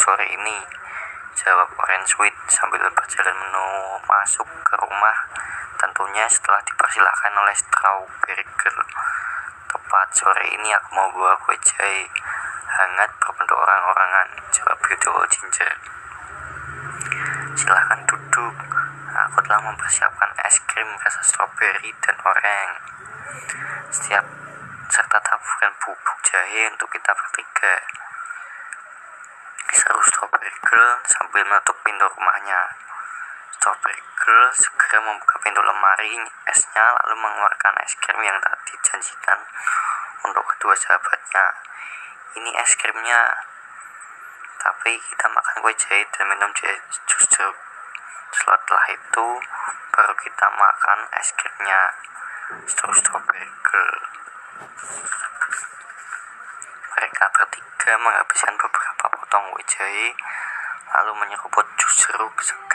sore ini? Jawab Orange Sweet sambil berjalan menuju masuk ke rumah. Tentunya setelah dipersilahkan oleh Strawberry Girl. Tepat sore ini aku mau bawa kue jahe hangat berbentuk orang-orangan. Jawab Beautiful Ginger. Silahkan duduk. Aku telah mempersiapkan es krim rasa stroberi dan oranye. Setiap serta taburan bubuk jahe untuk kita bertiga. Strawberry Girl sambil menutup pintu rumahnya. Strawberry Girl segera membuka pintu lemari esnya lalu mengeluarkan es krim yang tadi dijanjikan untuk kedua sahabatnya. Ini es krimnya. Tapi kita makan kue jahe dan minum jus jeruk. Setelah itu baru kita makan es krimnya. Strawberry Girl. Mereka menghabiskan beberapa potong jahe lalu menyeruput jus jeruk segar